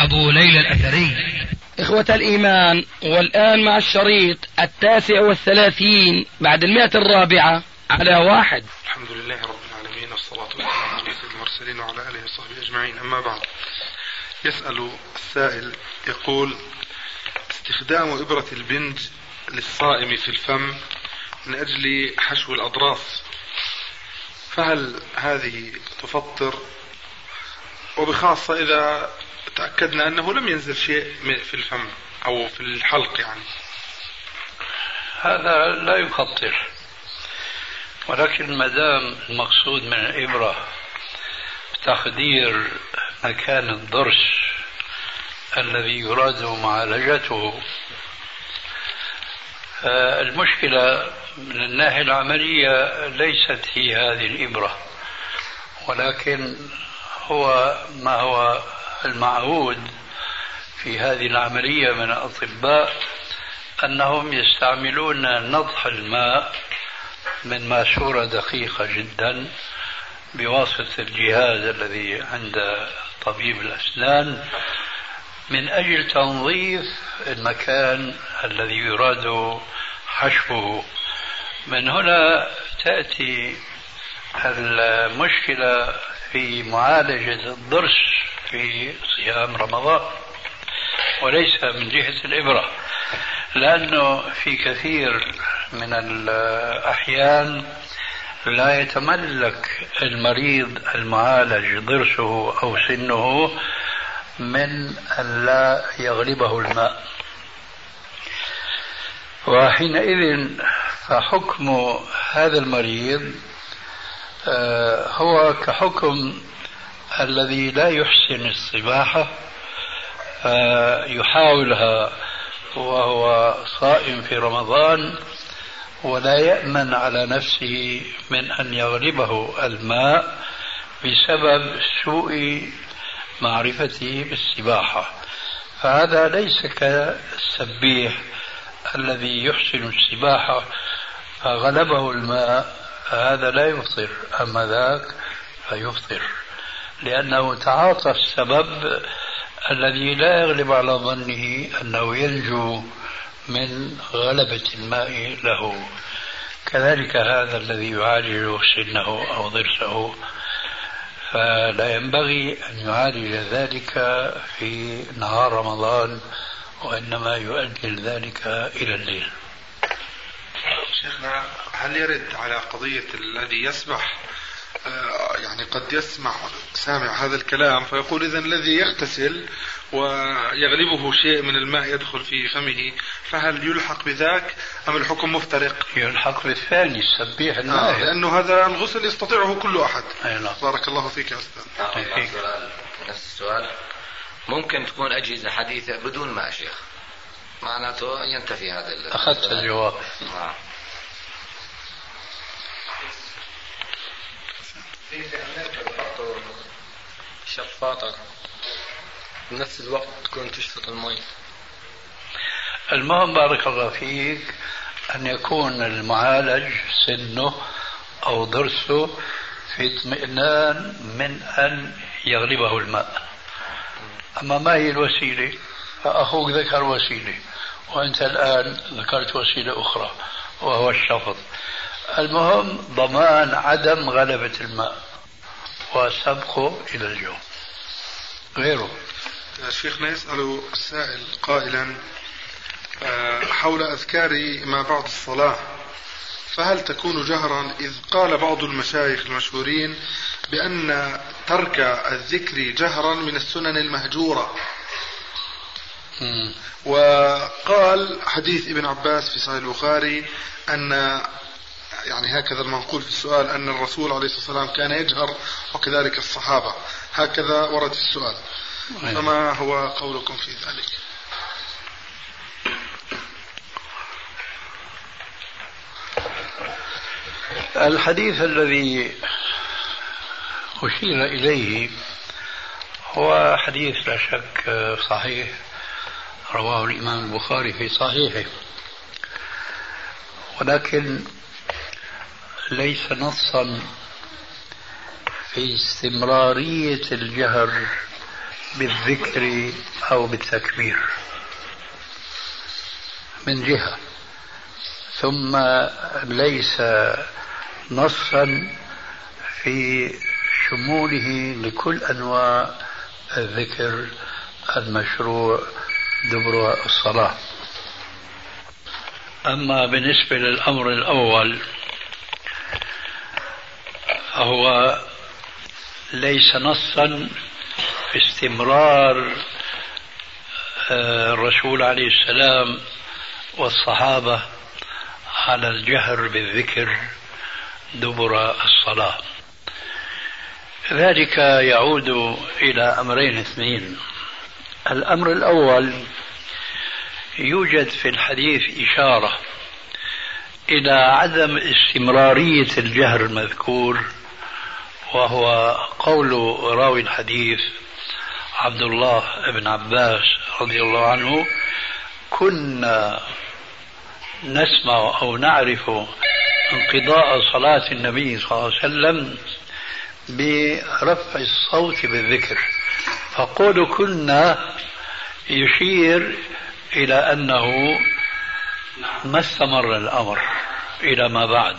أبو ليلى الأثري. إخوة الإيمان والآن مع الشريط التاسع والثلاثين بعد المئة الرابعة على واحد. الحمد لله رب العالمين والصلاة والسلام على سيد المرسلين وعلى آله وصحبه أجمعين أما بعد. يسأل السائل يقول استخدام إبرة البنج للصائم في الفم من أجل حشو الأضراس فهل هذه تفطر؟ وبخاصة إذا تأكدنا أنه لم ينزل شيء في الفم أو في الحلق يعني. هذا لا يفطر ولكن ما دام المقصود من الإبرة تخدير مكان الضرس الذي يراد معالجته المشكلة من الناحية العملية ليست هي هذه الإبرة ولكن هو ما هو المعهود في هذه العملية من الأطباء أنهم يستعملون نضح الماء من ماسورة دقيقة جدا بواسطة الجهاز الذي عند طبيب الأسنان من أجل تنظيف المكان الذي يراد حشوه. من هنا تأتي المشكلة في معالجة الضرس في صيام رمضان وليس من جهة الإبرة لأنه في كثير من الأحيان لا يتملك المريض المعالج ضرسه أو سنه من أن لا يغلبه الماء. وحينئذ فحكم هذا المريض آه، هو كحكم الذي لا يحسن السباحة آه، يحاولها وهو صائم في رمضان ولا يأمن على نفسه من أن يغلبه الماء بسبب سوء معرفته بالسباحة. فهذا ليس كالسبيح الذي يحسن السباحة فغلبه الماء فهذا لا يفطر. أما ذاك فيفطر. لأنه تعاطى السبب الذي لا يغلب على ظنه أنه ينجو من غلبة الماء له. كذلك هذا الذي يعالج سنه أو ضرسه. فلا ينبغي أن يعالج ذلك في نهار رمضان وإنما يؤجل ذلك إلى الليل. شيخنا هل يرد على قضية الذي يسبح آه، يعني قد يسمع سامع هذا الكلام فيقول إذا الذي يغتسل ويغلبه شيء من الماء يدخل في فمه فهل يلحق بذاك أم الحكم مفترق؟ يلحق بالثاني السبيح الماء آه لأنه هذا الغسل يستطيعه كل أحد. أي نعم. بارك الله فيك يا أستاذ. نفس السؤال ممكن تكون أجهزة حديثة بدون ماء شيخ؟ معناته ينتفي هذا أخذت الجواب. آه. شفاطة. بنفس الوقت تكون تشفط المي. المهم بارك الله فيك أن يكون المعالج سنه أو ضرسه في اطمئنان من أن يغلبه الماء. أما ما هي الوسيلة؟ فأخوك ذكر وسيلة وأنت الآن ذكرت وسيلة أخرى وهو الشفط. المهم ضمان عدم غلبة الماء وسبقه إلى الجو غيره. شيخنا يسأل السائل قائلا آه، حول أذكار ما بعد الصلاة. فهل تكون جهرا إذ قال بعض المشايخ المشهورين بأن ترك الذكر جهرا من السنن المهجورة؟ وقال حديث ابن عباس في صحيح البخاري أن يعني هكذا المنقول في السؤال أن الرسول عليه الصلاة والسلام كان يجهر وكذلك الصحابة. هكذا ورد في السؤال. فما هو قولكم في ذلك؟ الحديث الذي أشير إليه هو حديث لا شك صحيح رواه الإمام البخاري في صحيحه. ولكن ليس نصا في استمرارية الجهر بالذكر أو بالتكبير. من جهة. ثم ليس نصا في شموله لكل أنواع الذكر المشروع دبر الصلاة. أما بالنسبة للأمر الأول فهو ليس نصا في استمرار آه، الرسول عليه السلام والصحابة على الجهر بالذكر دبر الصلاة. ذلك يعود إلى أمرين اثنين. الأمر الأول يوجد في الحديث إشارة إلى عدم استمرارية الجهر المذكور وهو قول راوي الحديث عبد الله بن عباس رضي الله عنه كنا نسمع أو نعرف انقضاء صلاة النبي صلى الله عليه وسلم برفع الصوت بالذكر. فقول كنا يشير إلى أنه ما استمر الأمر إلى ما بعد.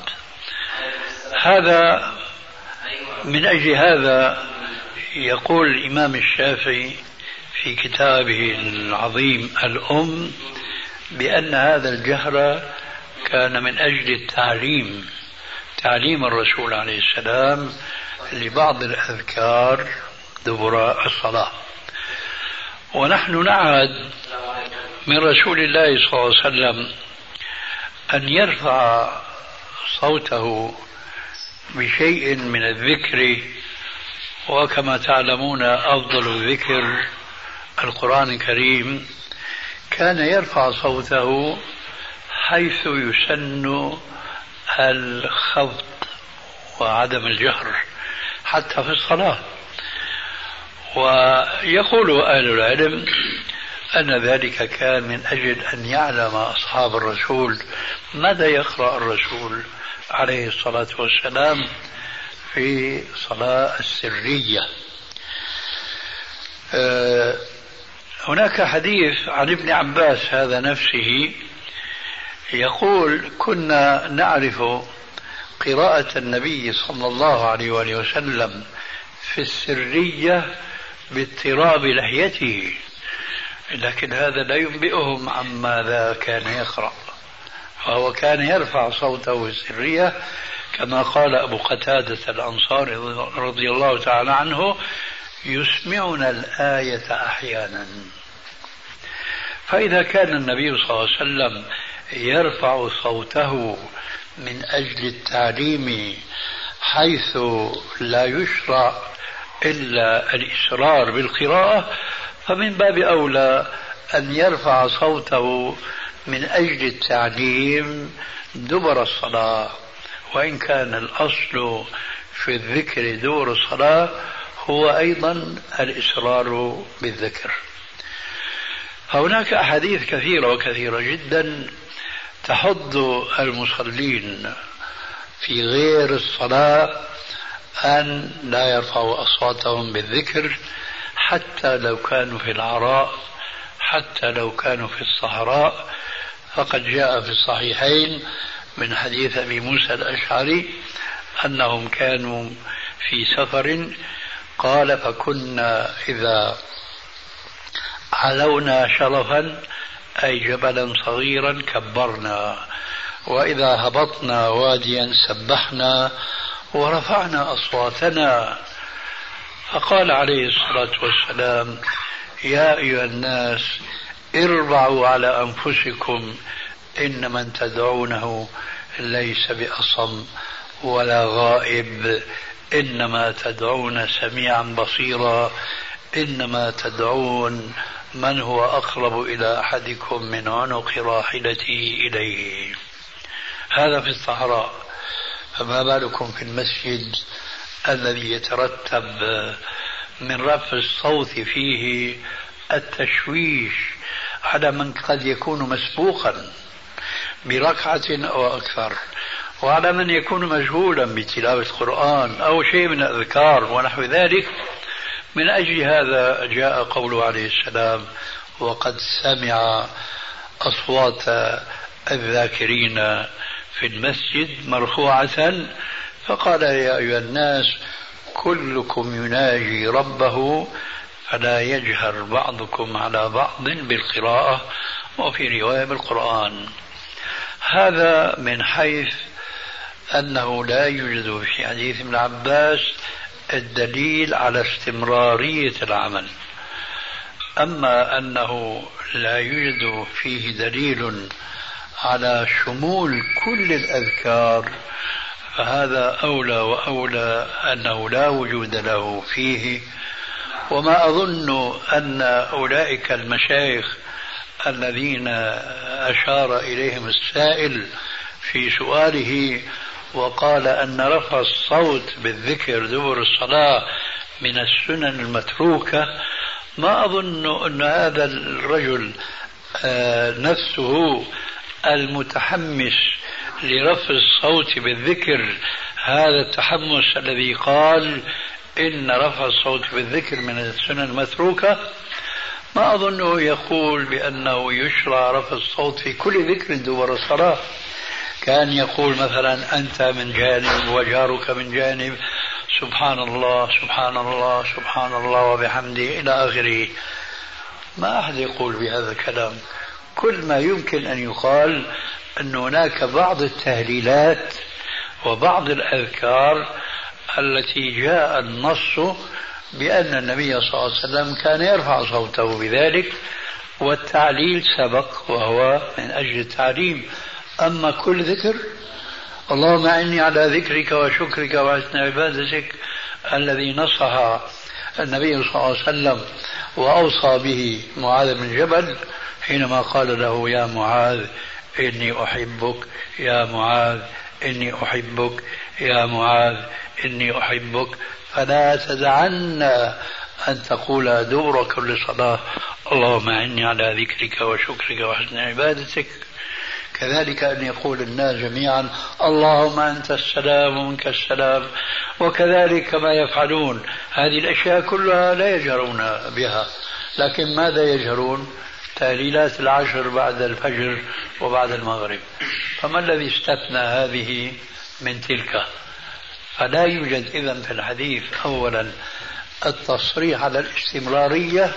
هذا من أجل هذا يقول الإمام الشافعي في كتابه العظيم الأم بأن هذا الجهر كان من أجل التعليم تعليم الرسول عليه السلام لبعض الأذكار دبر الصلاة. ونحن نعهد من رسول الله صلى الله عليه وسلم أن يرفع صوته بشيء من الذكر وكما تعلمون أفضل الذكر القرآن الكريم كان يرفع صوته حيث يسن الخفض وعدم الجهر حتى في الصلاة. ويقول أهل العلم أن ذلك كان من أجل أن يعلم أصحاب الرسول ماذا يقرأ الرسول. عليه الصلاة والسلام في صلاة السرية. آه، هناك حديث عن ابن عباس هذا نفسه يقول كنا نعرف قراءة النبي صلى الله عليه وآله وسلم في السرية باضطراب لحيته لكن هذا لا ينبئهم عن ماذا كان يقرأ. فهو كان يرفع صوته السرية كما قال أبو قتادة الأنصاري رضي الله تعالى عنه يسمعنا الآية أحيانا. فإذا كان النبي صلى الله عليه وسلم يرفع صوته من أجل التعليم حيث لا يشرع إلا الإصرار بالقراءة فمن باب أولى أن يرفع صوته من أجل التعليم دبر الصلاة وإن كان الأصل في الذكر دور الصلاة هو أيضا الإصرار بالذكر. هناك أحاديث كثيرة وكثيرة جدا تحض المصلين في غير الصلاة أن لا يرفعوا أصواتهم بالذكر حتى لو كانوا في العراء حتى لو كانوا في الصحراء فقد جاء في الصحيحين من حديث أبي موسى الأشعري أنهم كانوا في سفر قال فكنا إذا علونا شرفا أي جبلا صغيرا كبرنا وإذا هبطنا واديا سبحنا ورفعنا أصواتنا فقال عليه الصلاة والسلام يا أيها الناس اربعوا على أنفسكم إن من تدعونه ليس بأصم ولا غائب إنما تدعون سميعا بصيرا إنما تدعون من هو أقرب إلى أحدكم من عنق راحلته إليه. هذا في الصحراء. فما بالكم في المسجد الذي يترتب من رفع الصوت فيه التشويش على من قد يكون مسبوقا بركعة أو أكثر. وعلى من يكون مشغولا بتلاوة القرآن أو شيء من الأذكار ونحو ذلك. من أجل هذا جاء قوله عليه السلام وقد سمع أصوات الذاكرين في المسجد مرفوعة. فقال يا أيها الناس كلكم يناجي ربه فلا يجهر بعضكم على بعض بالقراءة وفي رواية بالقرآن. هذا من حيث أنه لا يوجد في حديث ابن عباس الدليل على استمرارية العمل. أما أنه لا يوجد فيه دليل على شمول كل الأذكار فهذا أولى وأولى أنه لا وجود له فيه وما أظن أن أولئك المشايخ الذين أشار إليهم السائل في سؤاله وقال أن رفع الصوت بالذكر دبر الصلاة من السنن المتروكة ما أظن أن هذا الرجل آه، نفسه المتحمس لرفع الصوت بالذكر هذا التحمس الذي قال إن رفع الصوت بالذكر من السنن المتروكة. ما أظنه يقول بأنه يشرع رفع الصوت في كل ذكر دبر الصلاة. كان يقول مثلا أنت من جانب وجارك من جانب. سبحان الله سبحان الله سبحان الله وبحمده إلى آخره. ما أحد يقول بهذا الكلام. كل ما يمكن أن يقال أن هناك بعض التهليلات وبعض الأذكار التي جاء النص بأن النبي صلى الله عليه وسلم كان يرفع صوته بذلك والتعليل سبق وهو من أجل التعليم. أما كل ذكر اللهم أعني على ذكرك وشكرك وحسن عبادتك الذي نصح النبي صلى الله عليه وسلم وأوصى به معاذ بن جبل حينما قال له يا معاذ إني أحبك يا معاذ إني أحبك يا معاذ إني أحبك. فلا تدعن أن تقول دبر كل صلاة اللهم أعني على ذكرك وشكرك وحسن عبادتك. كذلك أن يقول الناس جميعا اللهم أنت السلام ومنك السلام. وكذلك ما يفعلون. هذه الأشياء كلها لا يجهرون بها. لكن ماذا يجهرون؟ تهليلات العشر بعد الفجر وبعد المغرب. فما الذي استثنى هذه؟ من تلك. فلا يوجد إذا في الحديث أولا التصريح على الاستمرارية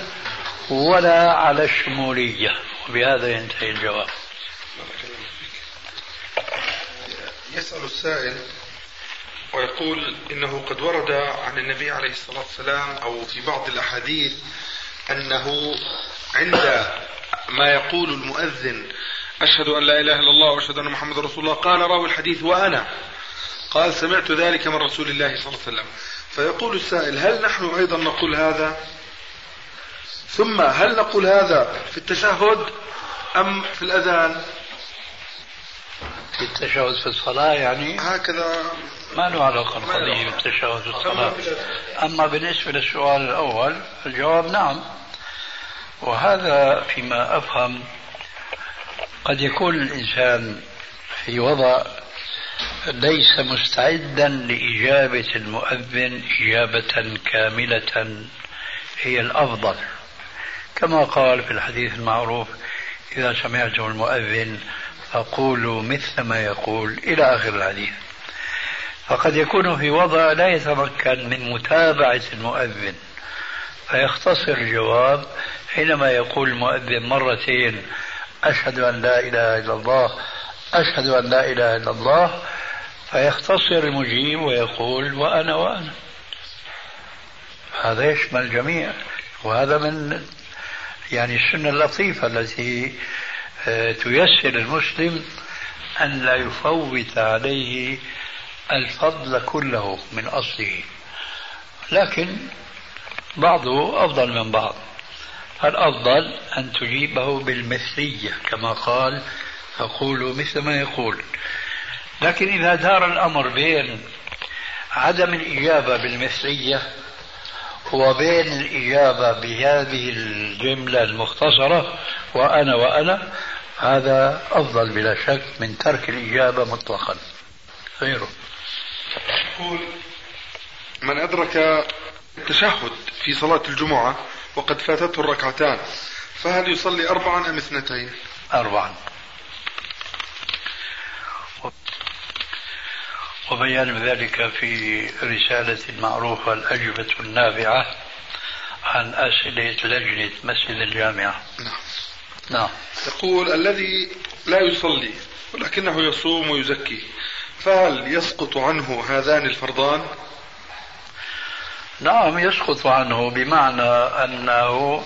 ولا على الشمولية. وبهذا ينتهي الجواب. يسأل السائل ويقول إنه قد ورد عن النبي عليه الصلاة والسلام أو في بعض الأحاديث أنه عند ما يقول المؤذن أشهد أن لا إله إلا الله وأشهد أن محمد رسول الله قال راوي الحديث وأنا. قال سمعت ذلك من رسول الله صلى الله عليه وسلم. فيقول السائل هل نحن أيضا نقول هذا؟ ثم هل نقول هذا في التشهد أم في الأذان؟ في التشهد في الصلاة يعني هكذا. ما له علاقة القضية بالتشهد في الصلاة. أما بالنسبة للسؤال الأول الجواب نعم. وهذا فيما أفهم قد يكون الإنسان في وضع ليس مستعدا لإجابة المؤذن إجابة كاملة هي الأفضل. كما قال في الحديث المعروف إذا سمعتم المؤذن فقولوا مثل ما يقول إلى آخر الحديث. فقد يكون في وضع لا يتمكن من متابعة المؤذن فيختصر الجواب حينما يقول المؤذن مرتين أشهد أن لا إله إلا الله أشهد أن لا إله إلا الله فيختصر المجيب ويقول وأنا وأنا. هذا يشمل الجميع وهذا من يعني السنة اللطيفة التي آه، تيسر المسلم أن لا يفوت عليه الفضل كله من أصله. لكن بعضه أفضل من بعض. الأفضل أن تجيبه بالمثلية كما قال فقولوا مثل ما يقول. لكن إذا دار الأمر بين عدم الإجابة بالمثلية وبين الإجابة بهذه الجملة المختصرة وأنا وأنا هذا أفضل بلا شك من ترك الإجابة مطلقا. غيره. يقول من أدرك التشهد في صلاة الجمعة وقد فاتته الركعتان فهل يصلي أربعا أم اثنتين؟ أربعا. وبيان ذلك في رسالة معروفة الأجوبة النافعة عن أسئلة لجنة مسجد الجامعة. نعم. نعم. يقول الذي لا يصلي ولكنه يصوم ويزكي فهل يسقط عنه هذان الفرضان؟ نعم يسقط عنه بمعنى أنه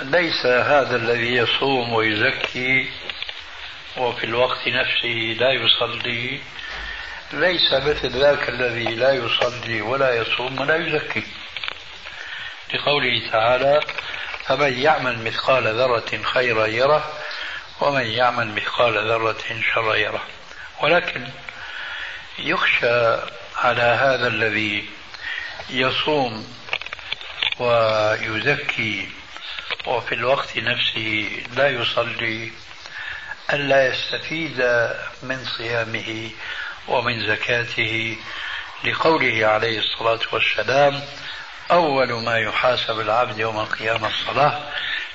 ليس هذا الذي يصوم ويزكي وفي الوقت نفسه لا يصلي ليس مثل ذاك الذي لا يصلي ولا يصوم ولا يزكي. لقوله تعالى فمن يعمل مثقال ذرة خيرا يره ومن يعمل مثقال ذرة شرا يره. ولكن يخشى على هذا الذي يصوم ويزكي وفي الوقت نفسه لا يصلي ألا يستفيد من صيامه ومن زكاته لقوله عليه الصلاة والسلام أول ما يحاسب العبد يوم القيامة الصلاة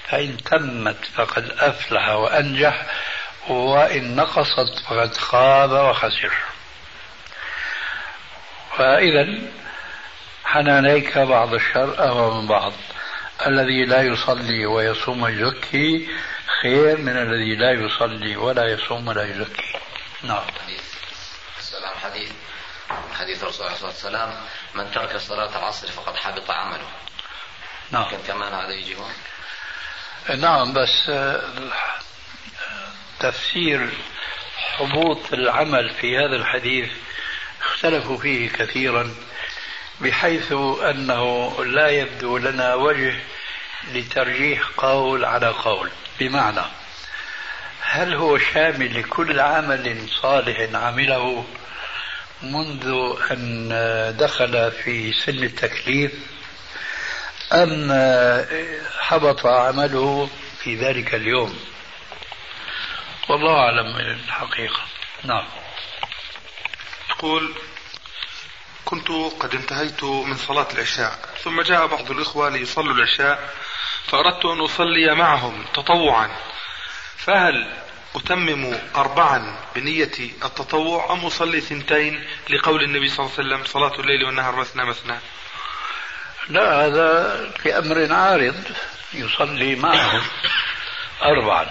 فإن تمت فقد أفلح وأنجح وإن نقصت فقد خاب وخسر. فإذا حنانيك بعض الشر أهوى من بعض. الذي لا يصلي ويصوم ويزكي خير من الذي لا يصلي ولا يصوم ولا يزكي. نعم. السلام حديث حديث الرسول عليه الصلاة والسلام من ترك صلاة العصر فقد حبط عمله. نعم. لكن كمان هذا يجي هون نعم بس تفسير حبوط العمل في هذا الحديث اختلفوا فيه كثيرا بحيث أنه لا يبدو لنا وجه لترجيح قول على قول. بمعنى هل هو شامل لكل عمل صالح عمله؟ منذ أن دخل في سن التكليف أم حبط عمله في ذلك اليوم. والله أعلم الحقيقة. نعم. يقول كنت قد انتهيت من صلاة العشاء ثم جاء بعض الإخوة ليصلوا العشاء فأردت أن أصلي معهم تطوعا فهل أتمم أربعا بنية التطوع أم أصلي ثنتين لقول النبي صلى الله عليه وسلم صلاة الليل والنهار مثنى مثنى؟ لا هذا لأمر عارض يصلي معهم أربعا.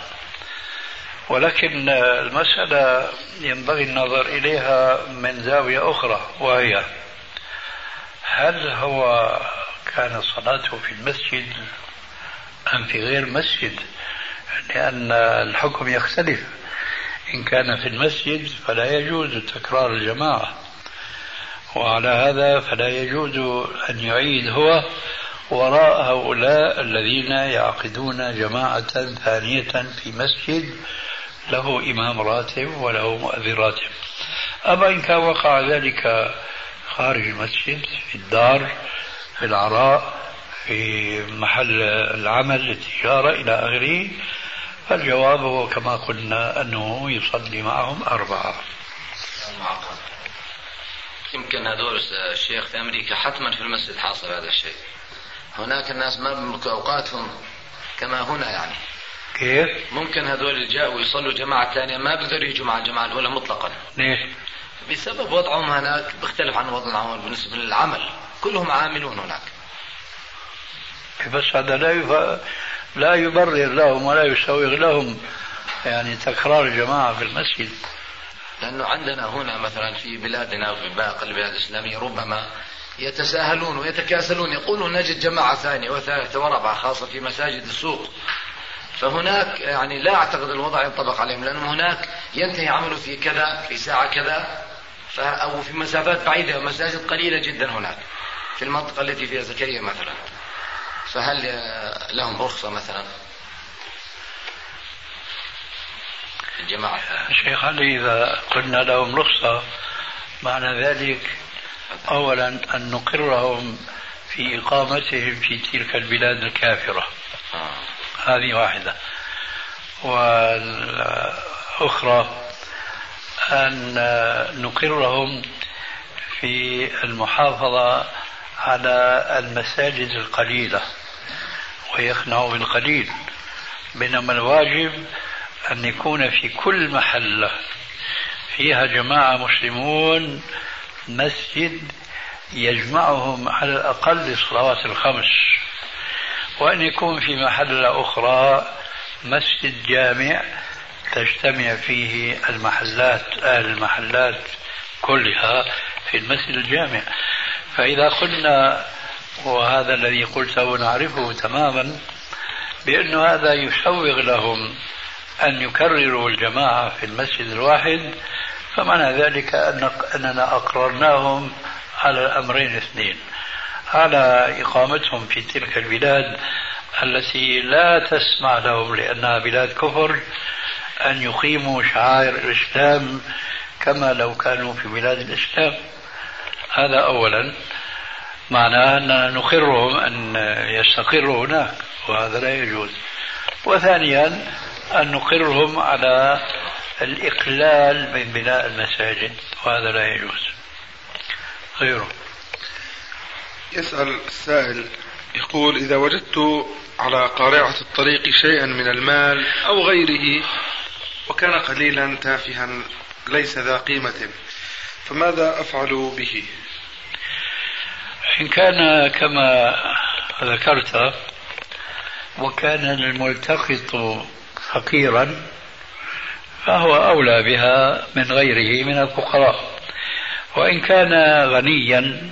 ولكن المسألة ينبغي النظر إليها من زاوية أخرى وهي هل هو كان صلاته في المسجد أم في غير مسجد لأن الحكم يختلف. إن كان في المسجد فلا يجوز تكرار الجماعة وعلى هذا فلا يجوز أن يعيد هو وراء هؤلاء الذين يعقدون جماعة ثانية في مسجد له إمام راتب وله مؤذن راتب. أما إن كان وقع ذلك خارج المسجد في الدار في العراء في محل العمل التجارة إلى آخره فالجواب هو كما قلنا أنه يصلي معهم أربعة يمكن هذول الشيخ في أمريكا حتما في المسجد حاصل هذا الشيء هناك الناس ما أوقاتهم كما هنا يعني كيف؟ ممكن هذول اللي جاءوا يصلوا جماعة ثانية ما بيقدروا يجوا مع الجماعة الأولى مطلقا ليش؟ بسبب وضعهم هناك بيختلف عن وضعهم بالنسبة للعمل كلهم عاملون هناك بس هذا لا. لا يبرر لهم ولا يسوغ لهم يعني تكرار الجماعة في المسجد. لأنه عندنا هنا مثلا في بلادنا وفي باقي البلاد الإسلامية ربما يتساهلون ويتكاسلون يقولون نجد جماعة ثانية وثالثة ورابعة خاصة في مساجد السوق. فهناك يعني لا أعتقد الوضع ينطبق عليهم لأنه هناك ينتهي عمله في كذا في ساعة كذا أو في مسافات بعيدة مساجد قليلة جدا هناك في المنطقة التي فيها زكريا مثلا. فهل لهم رخصة مثلا؟ الجماعة. شيخ علي إذا قلنا لهم رخصة معنى ذلك أولا أن نقرهم في إقامتهم في تلك البلاد الكافرة. آه. هذه واحدة. والأخرى أن نقرهم في المحافظة على المساجد القليلة. ويقنعوا بالقليل. بينما الواجب أن يكون في كل محلة فيها جماعة مسلمون مسجد يجمعهم على الأقل الصلوات الخمس. وأن يكون في محلة أخرى مسجد جامع تجتمع فيه المحلات أهل المحلات كلها في المسجد الجامع. فإذا قلنا وهذا الذي قلته نعرفه تماما بأن هذا يسوغ لهم أن يكرروا الجماعة في المسجد الواحد فمعنى ذلك أن أننا أقررناهم على الأمرين الاثنين على إقامتهم في تلك البلاد التي لا تسمع لهم لأنها بلاد كفر أن يقيموا شعائر الإسلام كما لو كانوا في بلاد الإسلام. هذا أولا. معناه أننا نقرهم أن يستقروا هناك وهذا لا يجوز. وثانيا أن نقرهم على الإقلال من بناء المساجد وهذا لا يجوز. غيره. يسأل السائل يقول إذا وجدت على قارعة الطريق شيئا من المال أو غيره وكان قليلا تافها ليس ذا قيمة فماذا أفعل به؟ إن كان كما ذكرت وكان الملتقط فقيرا فهو أولى بها من غيره من الفقراء. وإن كان غنيا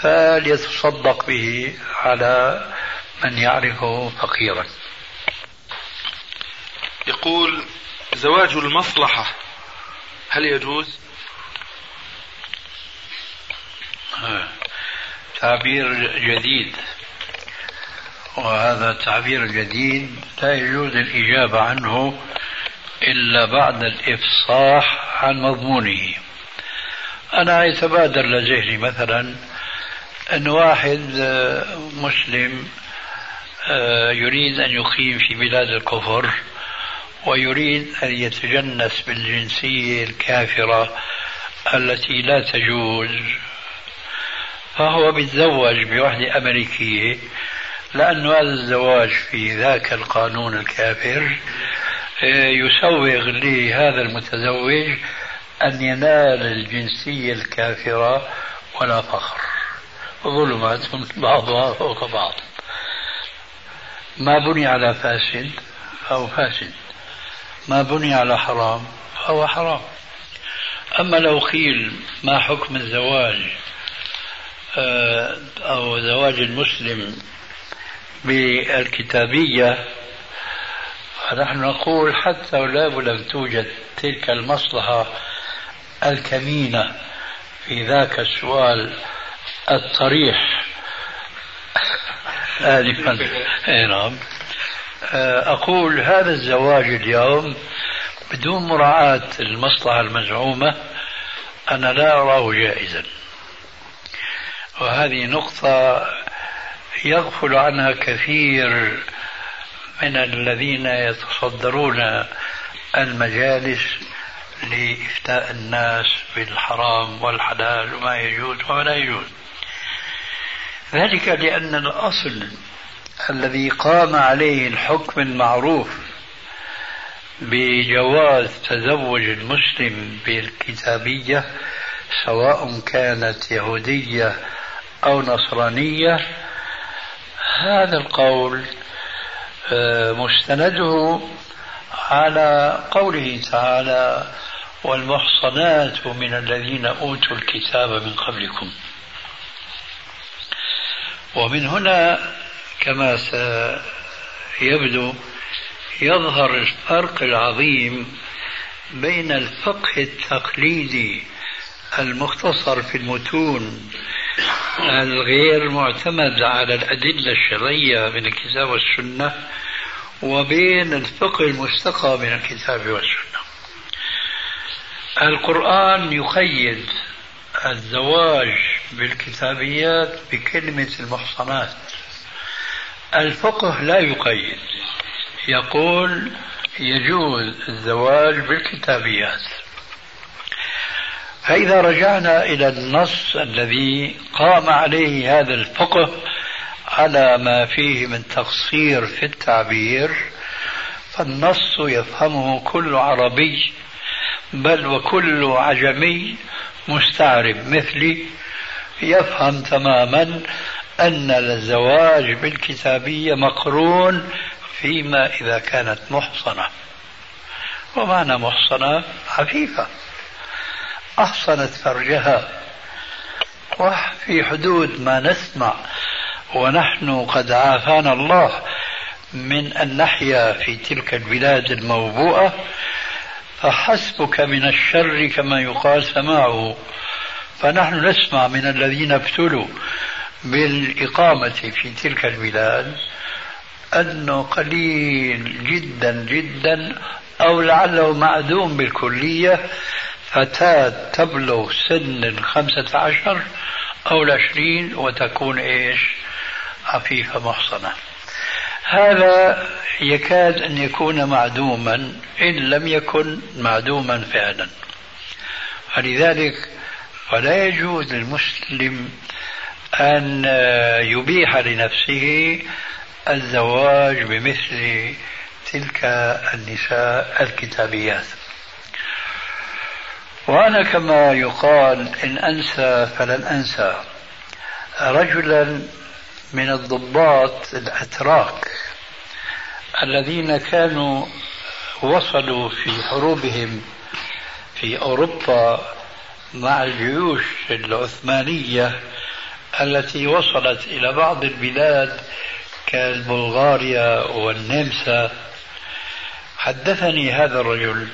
فليتصدق به على من يعرفه فقيرا. يقول زواج المصلحة هل يجوز؟ تعبير جديد. وهذا التعبير الجديد لا يجوز الإجابة عنه إلا بعد الإفصاح عن مضمونه. أنا يتبادر لذهني مثلا أن واحد مسلم آه، يريد أن يقيم في بلاد الكفر ويريد أن يتجنس بالجنسية الكافرة التي لا تجوز. فهو بيتزوج بوحدة أمريكية لأن هذا الزواج في ذاك القانون الكافر آه، يسوغ لهذا المتزوج أن ينال الجنسية الكافرة ولا فخر. ظلمات بعضها فوق بعض. ما بني على فاسد فهو فاسد. ما بني على حرام فهو حرام. أما لو قيل ما حكم الزواج أو زواج المسلم بالكتابية فنحن نقول حتى لو لم توجد تلك المصلحة الكمينة في ذاك السؤال الطريح. آنفا نعم. آه، أقول هذا الزواج اليوم بدون مراعاة المصلحة المزعومة أنا لا أراه جائزا. وهذه نقطة يغفل عنها كثير من الذين يتصدرون المجالس لإفتاء الناس بالحرام والحلال وما يجوز وما لا يجوز. ذلك لأن الأصل الذي قام عليه الحكم المعروف بجواز تزوج المسلم بالكتابية سواء كانت يهودية أو نصرانية. هذا القول آه، مستنده على قوله تعالى والمحصنات من الذين أوتوا الكتاب من قبلكم. ومن هنا كما سيبدو يظهر الفرق العظيم بين الفقه التقليدي المختصر في المتون الغير معتمد على الأدلة الشرعية من الكتاب والسنة وبين الفقه المستقى من الكتاب والسنة. القرآن يقيد الزواج بالكتابيات بكلمة المحصنات. الفقه لا يقيد. يقول يجوز الزواج بالكتابيات. فإذا رجعنا إلى النص الذي قام عليه هذا الفقه على ما فيه من تقصير في التعبير فالنص يفهمه كل عربي بل وكل عجمي مستعرب مثلي يفهم تماما أن الزواج بالكتابية مقرون فيما إذا كانت محصنة. ومعنى محصنة عفيفة. أحصنت فرجها. وفي حدود ما نسمع ونحن قد عافانا الله من أن نحيا في تلك البلاد الموبوءة. فحسبك من الشر كما يقال سماعه. فنحن نسمع من الذين ابتلوا بالإقامة في تلك البلاد أنه قليل جدا جدا أو لعله معدوم بالكلية فتاة تبلغ سن الخمسة عشر أو العشرين وتكون إيش؟ عفيفة محصنة. هذا يكاد أن يكون معدوما إن لم يكن معدوما فعلا. فلذلك فلا يجوز للمسلم أن يبيح لنفسه الزواج بمثل تلك النساء الكتابيات. وأنا كما يقال إن أنسى فلن أنسى. رجلا من الضباط الأتراك الذين كانوا وصلوا في حروبهم في أوروبا مع الجيوش العثمانية التي وصلت إلى بعض البلاد كالبلغاريا والنمسا. حدثني هذا الرجل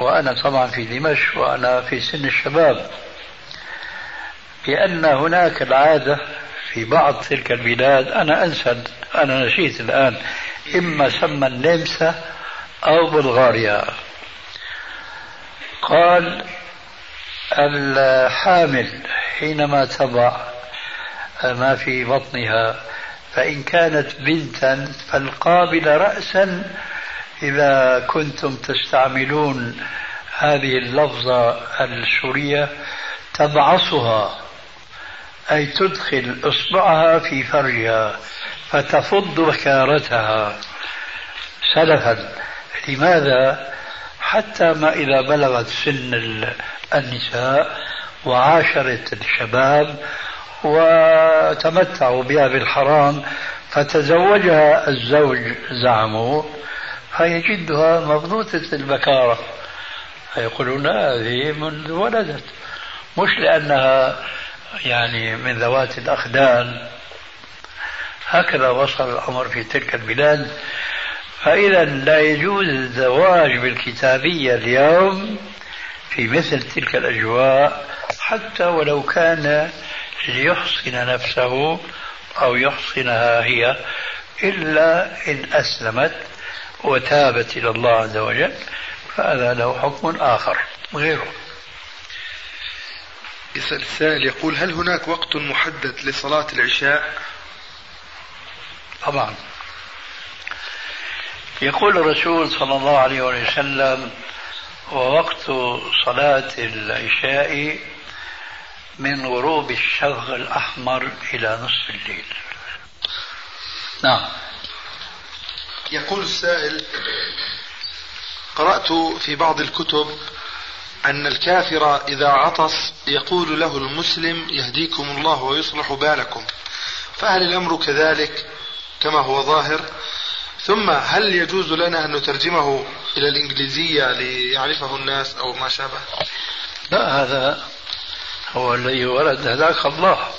وأنا طبعا في دمشق وأنا في سن الشباب بأن هناك العادة في بعض تلك البلاد أنا أنسى أنا نسيت الآن إما سمى النمسا أو بلغاريا. قال الحامل حينما تضع ما في بطنها فإن كانت بنتا فالقابل رأسا إذا كنتم تستعملون هذه اللفظة السورية تبعصها أي تدخل إصبعها في فرجها فتفض بكارتها سلفا لماذا؟ حتى ما إذا بلغت سن النساء وعاشرت الشباب وتمتعوا بها بالحرام فتزوجها الزوج زعموا فيجدها مضبوطة البكارة. فيقولون هذه منذ ولدت. مش لأنها يعني من ذوات الأخدان. هكذا وصل الأمر في تلك البلاد. فإذا لا يجوز الزواج بالكتابية اليوم في مثل تلك الأجواء حتى ولو كان ليحصن نفسه أو يحصنها هي إلا إن أسلمت وتابت إلى الله عز وجل فهذا له حكم آخر غيره. يسأل السائل يقول هل هناك وقت محدد لصلاة العشاء؟ طبعا. يقول الرسول صلى الله عليه وسلم ووقت صلاة العشاء من غروب الشغ الأحمر إلى نصف الليل. نعم. يقول السائل قرأت في بعض الكتب أن الكافر إذا عطس يقول له المسلم يهديكم الله ويصلح بالكم. فهل الأمر كذلك كما هو ظاهر؟ ثم هل يجوز لنا أن نترجمه إلى الإنجليزية ليعرفه الناس أو ما شابه؟ لا هذا هو الذي ورد هداك الله.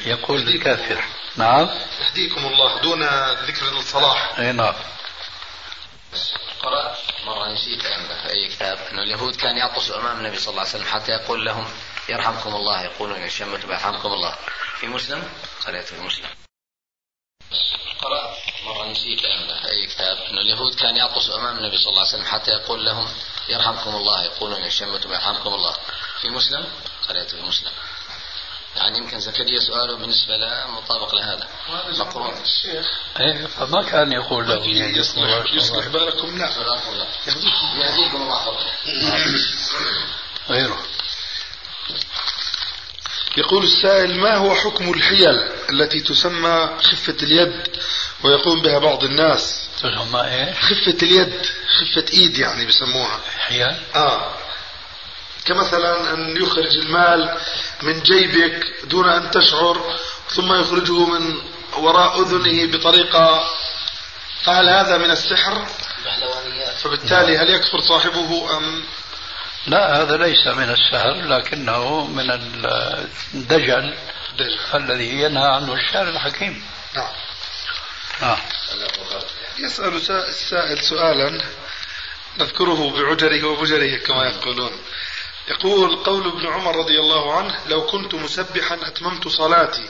يقول الكافر. نعم. يهديكم الله دون ذكر الصلاح. اي نعم. قرأت مرة نسيت في أي كتاب. أن اليهود كان يعطسوا أمام النبي صلى الله عليه وسلم حتى يقول لهم يرحمكم الله. يقولون إن شمتم يرحمكم الله. في مسلم؟ قرأت في مسلم. قرأت مرة نسيت أي كتاب. أن اليهود كان يعطس أمام النبي صلى الله عليه وسلم حتى يقول لهم يرحمكم الله. يقولون إن شمتم يرحمكم الله. في مسلم؟ قرأت في مسلم. يعني يمكن زكريا سؤاله بالنسبة له مطابق لهذا. مقرون الشيخ إيه فما كان يقول له يصلح يصلح بالكم. لا يهديكم. الله غيره. يقول السائل ما هو حكم الحيل التي تسمى خفة اليد؟ ويقوم بها بعض الناس. تسمى إيه؟ خفة اليد خفة إيد يعني بسموها. حيل؟ آه. كمثلا أن يخرج المال من جيبك دون أن تشعر ثم يخرجه من وراء أذنه بطريقة فهل هذا من السحر؟ فبالتالي هل يكفر صاحبه أم؟ لا هذا ليس من السحر لكنه من الدجل دجل. الذي ينهى عنه الشارع الحكيم. نعم. آه. يسأل السائل سؤالا نذكره بعجره وبجره كما يقولون. يقول قول ابن عمر رضي الله عنه لو كنت مسبحا أتممت صلاتي.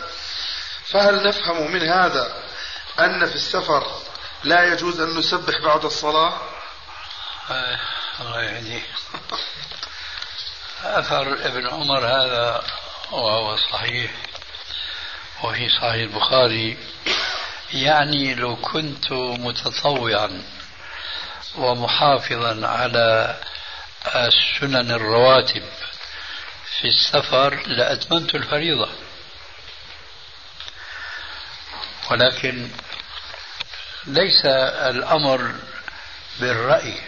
فهل نفهم من هذا أن في السفر لا يجوز أن نسبح بعد الصلاة؟ الله يهديه أثر ابن عمر هذا وهو صحيح وفي صحيح البخاري يعني لو كنت متطوعا ومحافظا على السنن الرواتب في السفر لأتممت الفريضة. ولكن ليس الأمر بالرأي.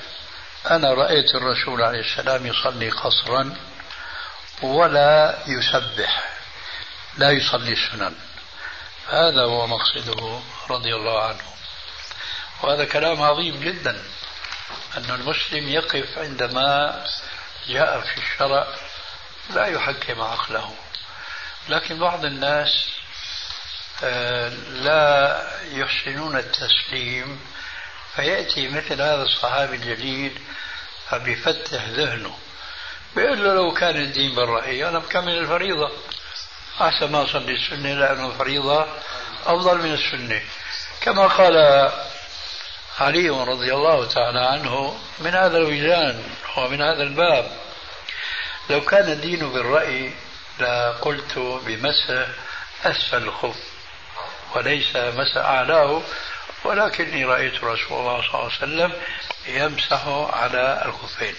أنا رأيت الرسول عليه السلام يصلي قصرا ولا يسبح لا يصلي السنن. هذا هو مقصده رضي الله عنه. وهذا كلام عظيم جدا. أن المسلم يقف عندما جاء في الشرع لا يحكم عقله. لكن بعض الناس آه، لا يحسنون التسليم فيأتي مثل هذا الصحابي الجليل فبيفتح ذهنه بيقول له لو كان الدين بالرأي أنا بكمل الفريضة. أحسن ما أصلي السنة لأن الفريضة أفضل من السنة. كما قال علي رضي الله تعالى عنه من هذا الوجدان ومن هذا الباب. لو كان الدين بالرأي لقلت بمسح أسفل الخف وليس مسح أعلاه ولكني رأيت رسول الله صلى الله عليه وسلم يمسح على الخفين.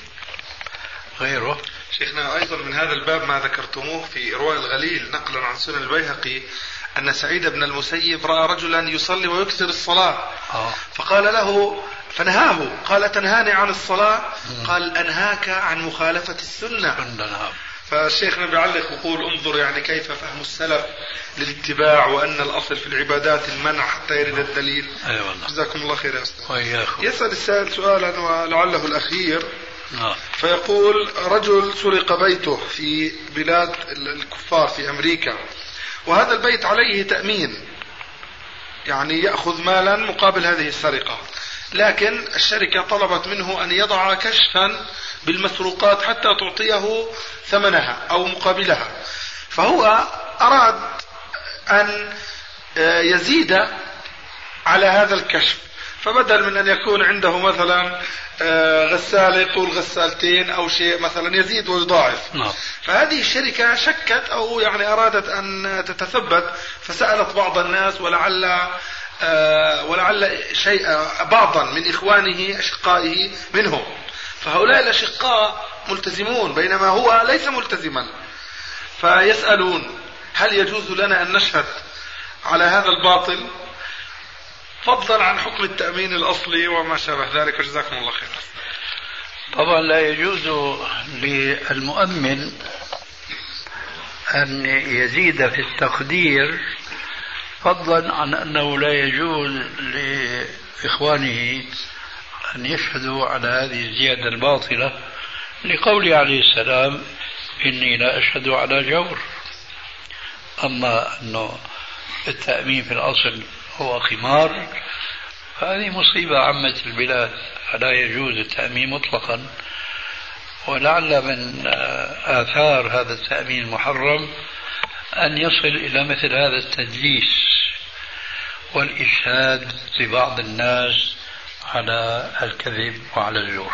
غيره؟ شيخنا أيضا من هذا الباب ما ذكرتموه في إرواء الغليل نقلا عن سنن البيهقي أن سعيد بن المسيب رأى رجلا يصلي ويكثر الصلاة. آه. فقال له فنهاه. قال تنهاني عن الصلاة؟ قال أنهاك عن مخالفة السنة. نعم فشيخنا بيعلق يقول انظر يعني كيف فهم السلف للاتباع وأن الأصل في العبادات المنع حتى يرد الدليل. أي والله. جزاكم الله خير يا أستاذ. وإياكم. يسأل السائل سؤالا ولعله الأخير. نعم فيقول رجل سرق بيته في بلاد الكفار في أمريكا. وهذا البيت عليه تأمين يعني يأخذ مالا مقابل هذه السرقة. لكن الشركة طلبت منه أن يضع كشفا بالمسروقات حتى تعطيه ثمنها أو مقابلها. فهو أراد أن يزيد على هذا الكشف. فبدل من أن يكون عنده مثلا آه، غسالة يقول غسالتين أو شيء مثلا يزيد ويضاعف. نعم. فهذه الشركة شكت أو يعني أرادت أن تتثبت فسألت بعض الناس ولعل آه، ولعل شيء بعضا من إخوانه أشقائه منهم. فهؤلاء الأشقاء ملتزمون بينما هو ليس ملتزما. فيسألون هل يجوز لنا أن نشهد على هذا الباطل؟ فضلا عن حكم التأمين الأصلي وما شابه ذلك وجزاكم الله خيرا. طبعا لا يجوز للمؤمن أن يزيد في التقدير فضلا عن أنه لا يجوز لإخوانه أن يشهدوا على هذه الزيادة الباطلة. لقوله عليه السلام إني لا أشهد على جور. أما أنه التأمين في الأصل هو خمار. هذه مصيبة عمت البلاد فلا يجوز التأمين مطلقا. ولعل من آثار هذا التأمين المحرم أن يصل إلى مثل هذا التدليس والإشهاد لبعض الناس على الكذب وعلى الزور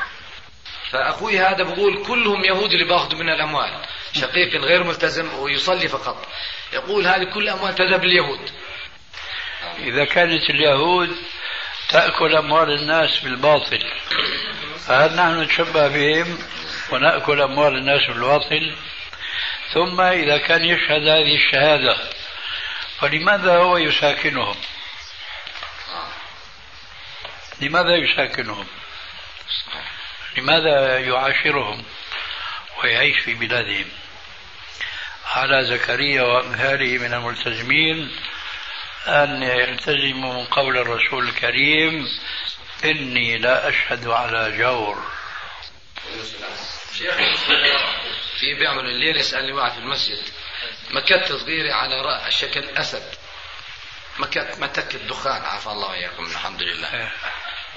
فأخوي هذا بقول كلهم يهود اللي باخذوا من الأموال. شقيق غير ملتزم ويصلي فقط. يقول هذه كل أموال تذهب لليهود. إذا كانت اليهود تأكل أموال الناس بالباطل فهل نحن نتشبه بهم ونأكل أموال الناس بالباطل. ثم إذا كان يشهد هذه الشهادة فلماذا هو يساكنهم؟ لماذا يساكنهم؟ لماذا يعاشرهم ويعيش في بلادهم؟ على زكريا وأمثاله من الملتزمين أن يلتزموا من قول الرسول الكريم إني لا أشهد على جور. شيخ في بيعمل الليل يسألني واحد في المسجد مكت صغيرة على رأى شكل أسد مكت متك الدخان عافى الله وإياكم الحمد لله.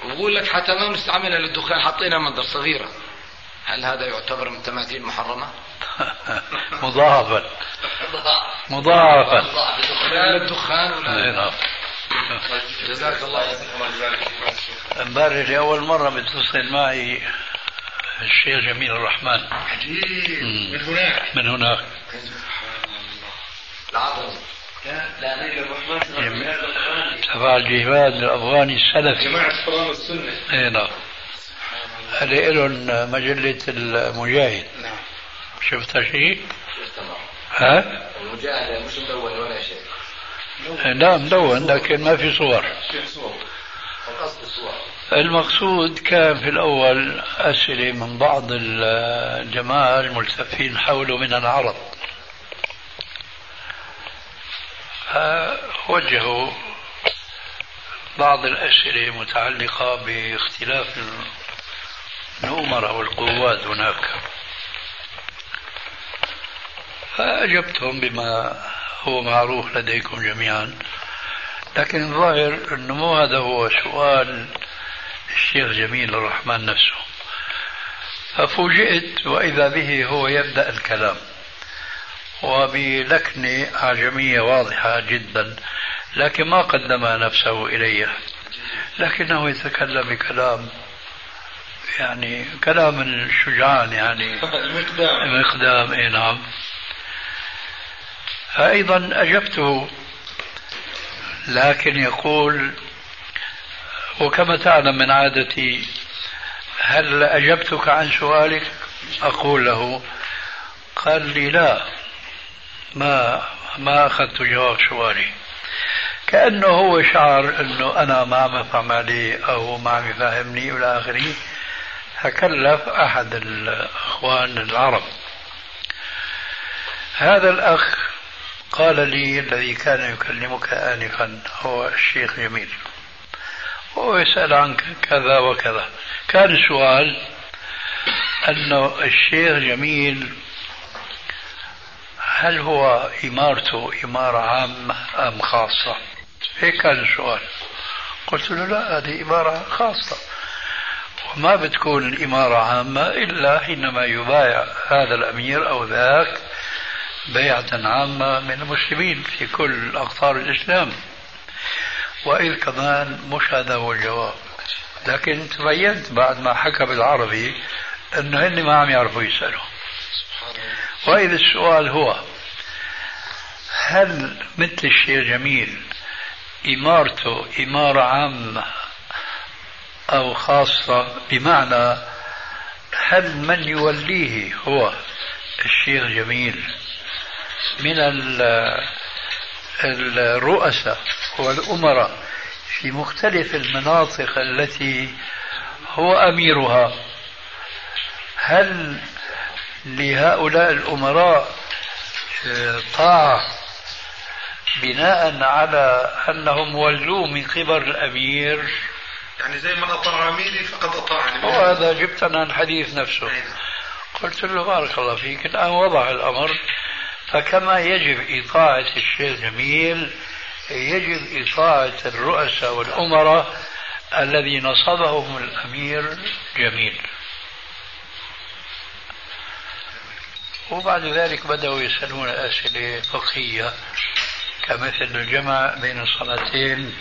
وبقول لك حتى ما نستعملها للدخان حطينا منظر صغيرة. هل هذا يعتبر من تماثيل محرمة؟ مضاعفا مضاعفا لا للدخان ولا. جزاك الله امبارح لأول مرة بيتصل معي الشيخ جميل الرحمن. عجيب. من هناك. من هناك. العظم تبع الجهاد الأفغاني السلفي. جماعة القرآن والسنة. اي نعم. هذه لهم مجلة المجاهد. نعم. شفتها شيء؟ ها؟ المجاهدة مش مدون ولا شيء. لا مدون لكن ما في صور. في صور. المقصود كان في الأول أسئلة من بعض الجماعة الملتفين حوله من العرب. فوجهوا بعض الأسئلة متعلقة باختلاف الأمراء والقوات هناك. فأجبتهم بما هو معروف لديكم جميعا. لكن الظاهر أنه مو هذا هو سؤال الشيخ جميل الرحمن نفسه. ففوجئت وإذا به هو يبدأ الكلام. وبلكنة أعجمية واضحة جدا. لكن ما قدم نفسه إلي لكنه يتكلم بكلام يعني كلام شجعان يعني المقدام. مقدام إي نعم. فأيضا أجبته لكن يقول وكما تعلم من عادتي هل أجبتك عن سؤالك؟ أقول له قال لي لا ما ما أخذت جواب سؤالي. كأنه هو شعر أنه أنا ما عم أفهم عليه أو ما عم يفهمني إلى آخره. فكلف أحد الأخوان العرب. هذا الأخ قال لي الذي كان يكلمك آنفا هو الشيخ جميل. هو يسأل عنك كذا وكذا. كان السؤال أنه الشيخ جميل هل هو إمارته إمارة عامة أم خاصة؟ هيك كان السؤال قلت له لا هذه إمارة خاصة. وما بتكون الإمارة عامة إلا حينما يبايع هذا الأمير أو ذاك بيعة عامة من المسلمين في كل أقطار الإسلام. وإذ كمان مش هذا هو الجواب. لكن تبينت بعد ما حكى بالعربي أنه هن ما عم يعرفوا يسألوا. وإذا السؤال هو هل مثل الشيخ جميل إمارته إمارة عامة أو خاصة بمعنى هل من يوليه هو الشيخ جميل من الرؤساء والأمراء في مختلف المناطق التي هو أميرها؟ هل لهؤلاء الأمراء طاعة بناء على أنهم ولوه من قبل الأمير؟ يعني زي من أطاع أميري فقد أطاعني. وهذا جبتنا الحديث نفسه. قلت له بارك الله فيك الآن وضع الأمر. فكما يجب إطاعة الشيخ جميل يجب إطاعة الرؤساء والأمراء الذي نصبهم الأمير جميل. وبعد ذلك بدأوا يسألون أسئلة فقهية كمثل الجمع بين الصلاتين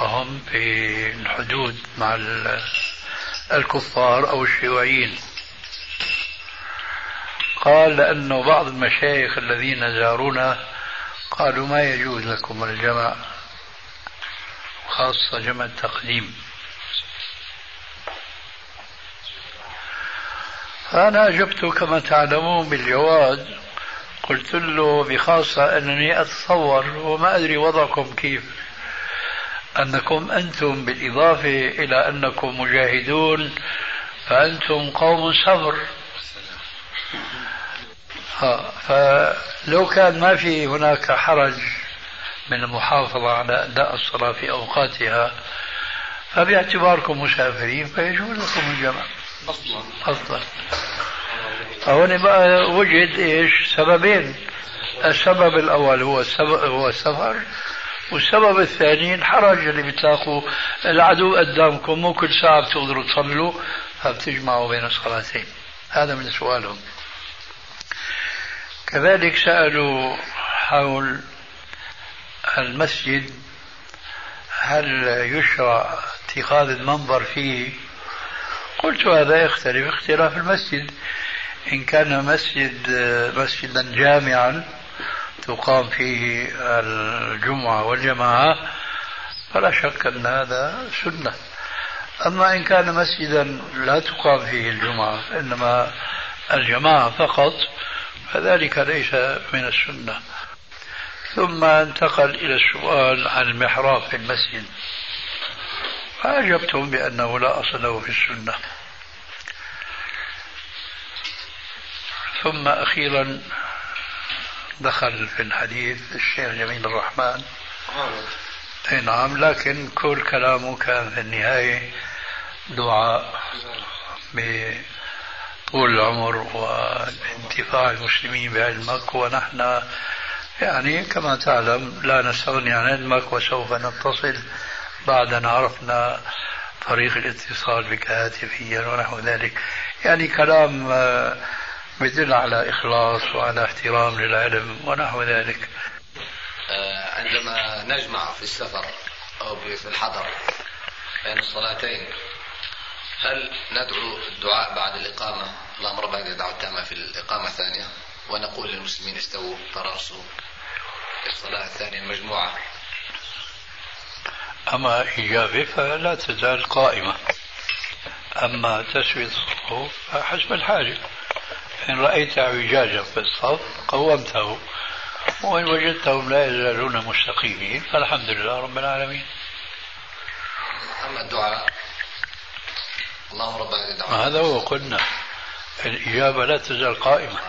وهم في الحدود مع الكفار أو الشيوعيين. قال لأنه بعض المشايخ الذين زارونا قالوا ما يجوز لكم الجمع خاصة جمع التقديم. فأنا أجبت كما تعلمون بالجواز قلت له بخاصة أنني أتصور وما أدري وضعكم كيف. أنكم أنتم بالإضافة إلى أنكم مجاهدون فأنتم قوم صبر. ها فلو كان ما في هناك حرج من المحافظة على أداء الصلاة في أوقاتها فباعتباركم مسافرين فيجوز لكم الجمع أصلا أصلا هون بقى وجد إيش؟ سببين. السبب الأول هو السبب هو السفر. والسبب الثاني الحرج اللي بتلاقوا العدو قدامكم مو كل ساعة بتقدروا تصلوا فبتجمعوا بين الصلاتين. هذا من سؤالهم. كذلك سألوا حول المسجد هل يشرع اتخاذ المنبر فيه؟ قلت هذا يختلف اختلاف المسجد. إن كان مسجد مسجدا جامعا تقام فيه الجمعة والجماعة فلا شك أن هذا سنة. أما إن كان مسجدا لا تقام فيه الجمعة إنما الجماعة فقط فذلك ليس من السنة. ثم انتقل إلى السؤال عن المحراب في المسجد. فأجبتم بأنه لا أصل له في السنة. ثم أخيرا دخل في الحديث الشيخ جميل الرحمن. أي نعم لكن كل كلامه كان في النهاية دعاء بطول العمر وانتفاع المسلمين بعلمك ونحن يعني كما تعلم لا نستغني عن علمك وسوف نتصل بعد أن عرفنا طريق الاتصال بك هاتفيا ونحو ذلك. يعني كلام يدل على إخلاص وعلى احترام للعلم ونحو ذلك. آه، عندما نجمع في السفر أو في الحضر بين الصلاتين هل ندعو الدعاء بعد الإقامة؟ اللهم رب هذه الدعوة التامة في الإقامة الثانية ونقول للمسلمين استووا تراصوا. الصلاة الثانية المجموعة أما إجابة فلا تزال قائمة. أما تسوية الصفوف فحسب الحاجة. إن رأيت اعوجاجا في الصف قومته وإن وجدتهم لا يزالون مستقيمين فالحمد لله رب العالمين. أما الدعاء اللهم رب الدعوة هذا هو قلنا الإجابة لا تزال قائمة.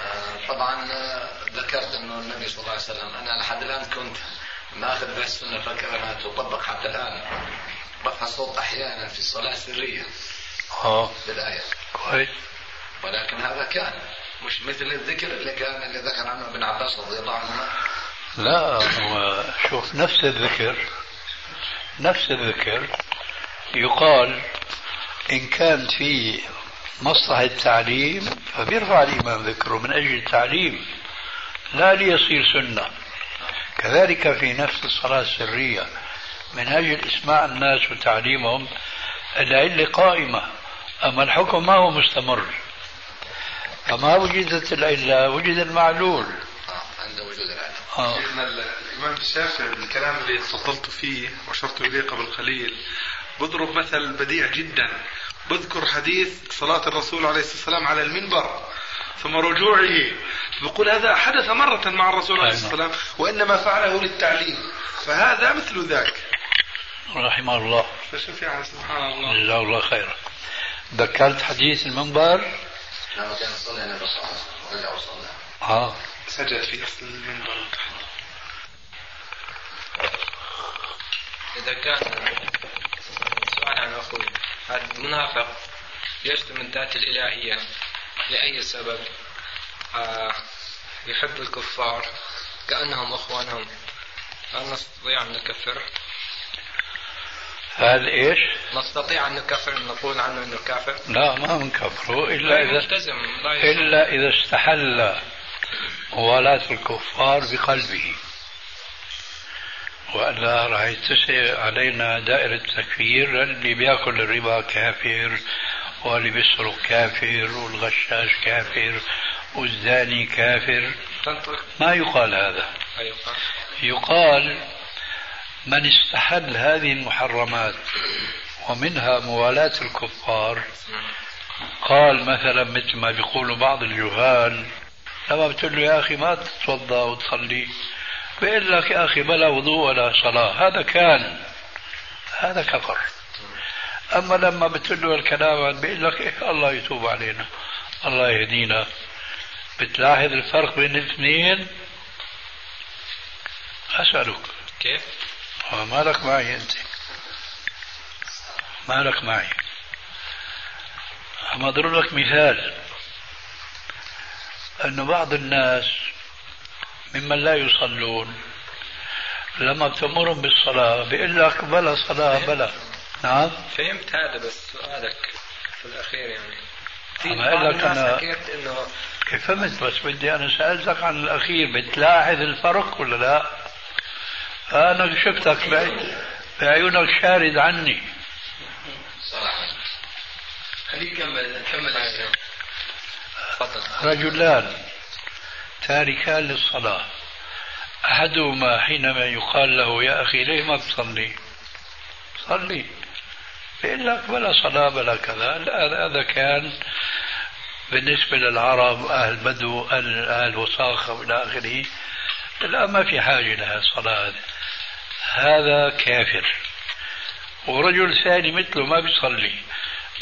آه، طبعا آه، ذكرت أنه النبي صلى الله عليه وسلم أنا لحد الآن كنت ماخذ به السنة فكأنها تطبق حتى الآن رفع الصوت أحيانا في الصلاة السرية. آه. بالآية كويس. ولكن هذا كان مش مثل الذكر اللي كان اللي ذكر عنه ابن عباس رضي الله عنهما. لا هو شوف نفس الذكر نفس الذكر يقال إن كان في مصلحة تعليم فبيرفع الإمام ذكره من أجل التعليم لا ليصير سنة. كذلك في نفس الصلاة السرية من أجل إسماع الناس وتعليمهم العلة قائمة. أما الحكم ما هو مستمر. فما وجدت العلة وجد المعلول. آه، عند وجود العلة آه. الإمام الشافعي بالكلام اللي تفضلت فيه وأشرت إليه قبل قليل بضرب مثل بديع جدا. بذكر حديث صلاة الرسول عليه الصلاة والسلام على المنبر ثم رجوعه. بقول هذا حدث مرة مع الرسول عليه الصلاة والسلام وإنما فعله للتعليم. فهذا مثل ذاك. رحمه الله. فشوف يعني سبحان الله. جزاه الله خيرا. ذكرت حديث المنبر؟ لما كان يصلي النبي صلى الله عليه وسلم آه. سجد في أصل المنبر. إذا كان سؤال عن أخوي هذا المنافق يشتم الذات الإلهية لأي سبب؟ آه يحب الكفار كأنهم أخوانهم هل نستطيع أن نكفره؟ هل إيش؟ نستطيع أن نكفر نقول عنه إنه كافر؟ لا ما بنكفره إلا إذا إلا إذا استحل موالاة الكفار بقلبه. والا راح يتسع علينا دائرة التكفير اللي بيأكل الربا كافر واللي بيسرق كافر والغشاش كافر والزاني كافر. ما يقال هذا. يقال من استحل هذه المحرمات ومنها موالاة الكفار قال مثلا مثل ما بيقولوا بعض الجهال لما بتقول له يا أخي ما تتوضأ وتصلي بيقول لك يا أخي بلا وضوء ولا صلاة. هذا كان هذا كفر. أما لما بتقول له الكلام بيقول لك إيه الله يتوب علينا الله يهدينا. بتلاحظ الفرق بين الاثنين؟ أسألك. كيف؟ ما لك معي أنت. ما لك معي. أما أضرب لك مثال. أن بعض الناس ممن لا يصلون لما بتأمرهم بالصلاة بيقول لك بلا صلاة بلا. نعم. فهمت هذا بس سؤالك في الأخير يعني. في أنا لك أنا إنه كيف فهمت بس بدي أنا سألتك عن الأخير. بتلاحظ الفرق ولا لا؟ أنا شفتك بعيونك شارد عني. خليك كمل كمل رجلان تاركان للصلاة. أحدهما حينما يقال له يا أخي ليه ما تصلي؟ صلي. يقول لك بلا صلاة بلا كذا. هذا كان بالنسبة للعرب أهل بدو أهل, وساخة وإلى آخره. لا ما في حاجة لها الصلاة هذا كافر. ورجل ثاني مثله ما بيصلي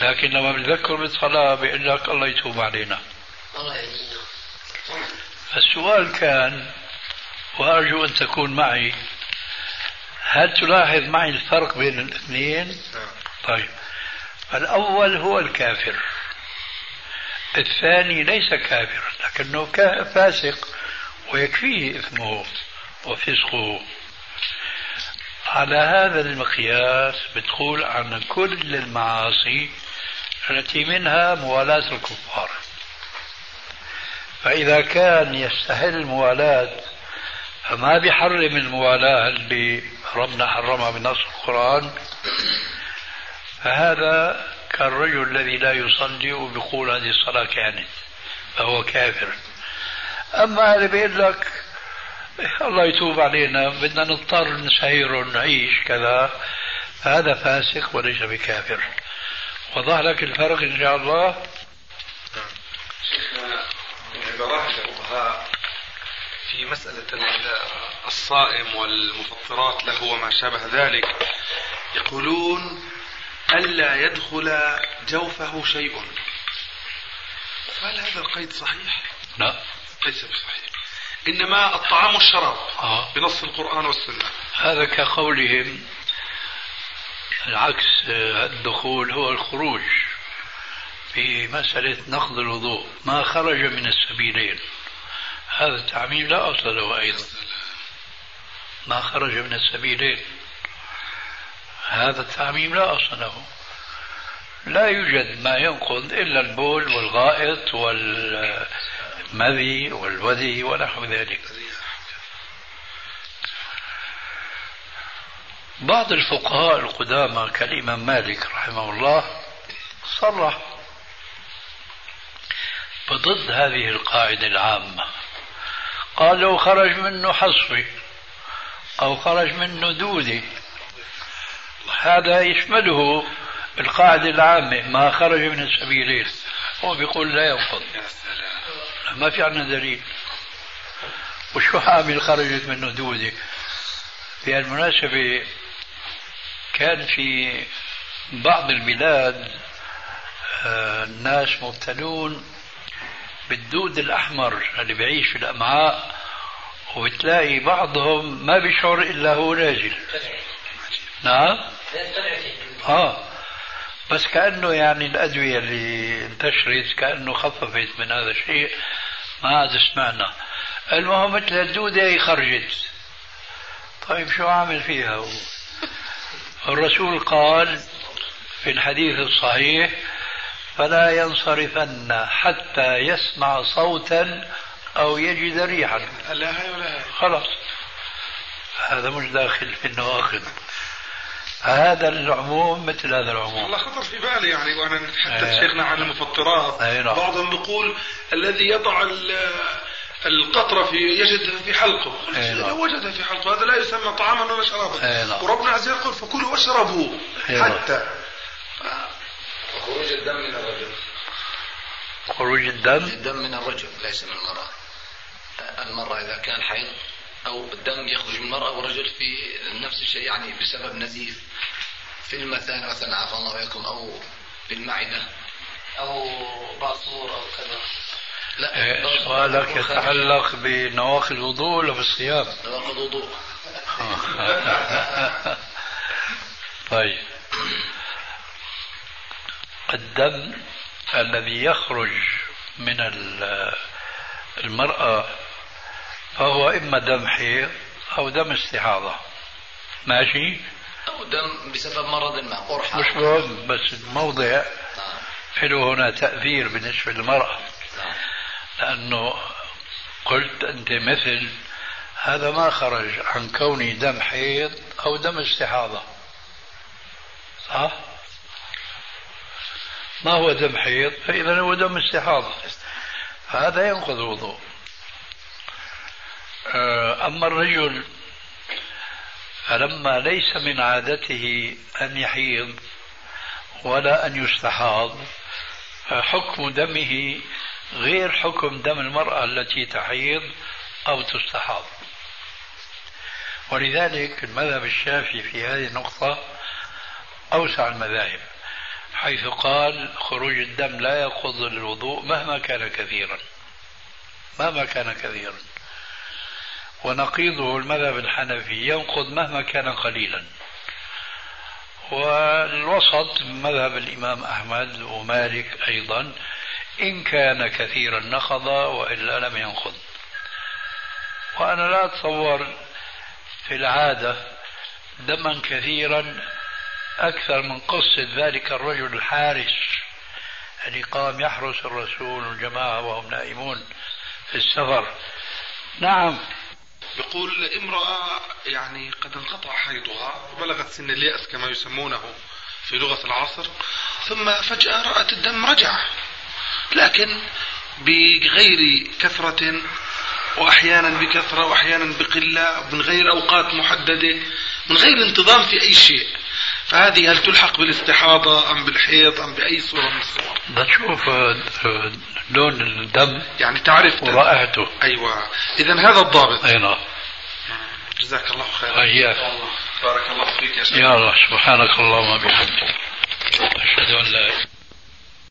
لكن لما بتذكر بالصلاة بيقول لك الله يتوب علينا. الله السؤال كان وأرجو أن تكون معي هل تلاحظ معي الفرق بين الاثنين؟ طيب. الأول هو الكافر. الثاني ليس كافرا لكنه فاسق ويكفيه إثمه وفسقه. على هذا المقياس بتقول عن كل المعاصي التي منها موالاة الكفار. فإذا كان يستحل الموالاة فما بيحرم الموالاة اللي ربنا حرمها بنص القرآن. فهذا كالرجل الذي لا يصلي وبيقول هذه الصلاة كانت فهو كافر. أما هذا بيقول لك الله يتوب علينا. بدنا نضطر نسير ونعيش كذا. هذا فاسق وليس بكافر. وضح لك الفرق إن شاء الله. عبارات الفقهاء في مسألة الصائم والمفطرات له وما شابه ذلك يقولون ألا يدخل جوفه شيء. هل هذا القيد صحيح؟ لا. ليس بصحيح. إنما الطعام والشراب آه. بنص القرآن والسنة. هذا كقولهم العكس الدخول هو الخروج في مسألة نقض الوضوء ما خرج من السبيلين. هذا التعميم لا أصل له أيضا. ما خرج من السبيلين. هذا التعميم لا أصل له. لا يوجد ما ينقض إلا البول والغائط والمذي والودي ونحو ذلك. بعض الفقهاء القدامى كالإمام مالك رحمه الله صرح بضد هذه القاعدة العامة. قال لو خرج منه حصوي أو خرج منه دودي هذا يشمله القاعدة العامة ما خرج من السبيلين. هو بيقول لا ينقض ما في عندنا دليل. وشو عامل خرجت منه دودة؟ بهالمناسبة كان في بعض البلاد آه، الناس مبتلون بالدود الأحمر اللي بيعيش في الأمعاء وبتلاقي بعضهم ما بيشعر إلا هو نازل. نعم؟ آه. بس كأنه يعني الأدوية اللي انتشرت كأنه خففت من هذا الشيء. ما عاد سمعنا المهم مثل الدودة خرجت. طيب شو عامل فيها هو؟ الرسول قال في الحديث الصحيح فلا ينصرفن حتى يسمع صوتا أو يجد ريحا. لا هاي ولا هاي خلاص. هذا مش داخل في النواقض. هذا العموم مثل هذا العموم والله خطر في بالي يعني وأنا نتحدث أيه. شيخنا عن المفطرات أيه نعم. بعضهم بيقول الذي يضع ال- القطرة في يجد في حلقه أيه نعم. لو وجد في حلقه هذا لا يسمى طعاما ولا شرابا أيه نعم. وربنا عز وجل يقول فكلوا واشربوا أيه نعم. حتى خروج الدم من الرجل خروج الدم الدم من الرجل ليس من المرأة المرأة إذا كان حيض أو الدم يخرج من المرأة والرجل في نفس الشيء يعني بسبب نزيف في المثانة مثلا عفى الله وإياكم أو في المعدة أو باصور أو كذا. لا إيه، سؤالك يتعلق بنواقض الوضوء ولا بالصيام؟ نواقض وضوء طيب. الدم الذي يخرج من ال- المرأة فهو إما دم حيض أو دم استحاضة. ماشي؟ أو دم بسبب مرض ما قرحة مش مهم بس الموضع نعم. له هنا تأثير بالنسبة للمرأة. نعم. لأنه قلت أنت مثل هذا ما خرج عن كونه دم حيض أو دم استحاضة. صح؟ ما هو دم حيض؟ فإذا هو دم استحاضة. هذا ينقض الوضوء أما الرجل فلما ليس من عادته أن يحيض ولا أن يستحاض فحكم دمه غير حكم دم المرأة التي تحيض أو تستحاض. ولذلك المذهب الشافعي في هذه النقطة أوسع المذاهب حيث قال خروج الدم لا يقض الوضوء مهما كان كثيرا مهما كان كثيرا. ونقيضه المذهب الحنفي ينقض مهما كان قليلا. والوسط مذهب الإمام أحمد ومالك أيضا إن كان كثيرا نقض وإلا لم ينقض. وأنا لا أتصور في العادة دما كثيرا أكثر من قصة ذلك الرجل الحارس اللي قام يحرس الرسول والجماعة وهم نائمون في السفر. نعم يقول امرأة يعني قد انقطع حيضها وبلغت سن اليأس كما يسمونه في لغة العصر ثم فجأة رأت الدم رجع لكن بغير كثرة وأحيانا بكثرة وأحيانا بقلة من غير أوقات محددة من غير انتظام في أي شيء. فهذه هل تلحق بالاستحاضة أم بالحيض أم بأي صورة من الصور؟ بتشوف آه، لون الدم يعني تعرف ورائحته. أيوة. إذا هذا الضابط. أي نعم. جزاك الله خيرا. إياك بارك الله فيك يا شيخ. يا الله سبحانك اللهم وبحمدك.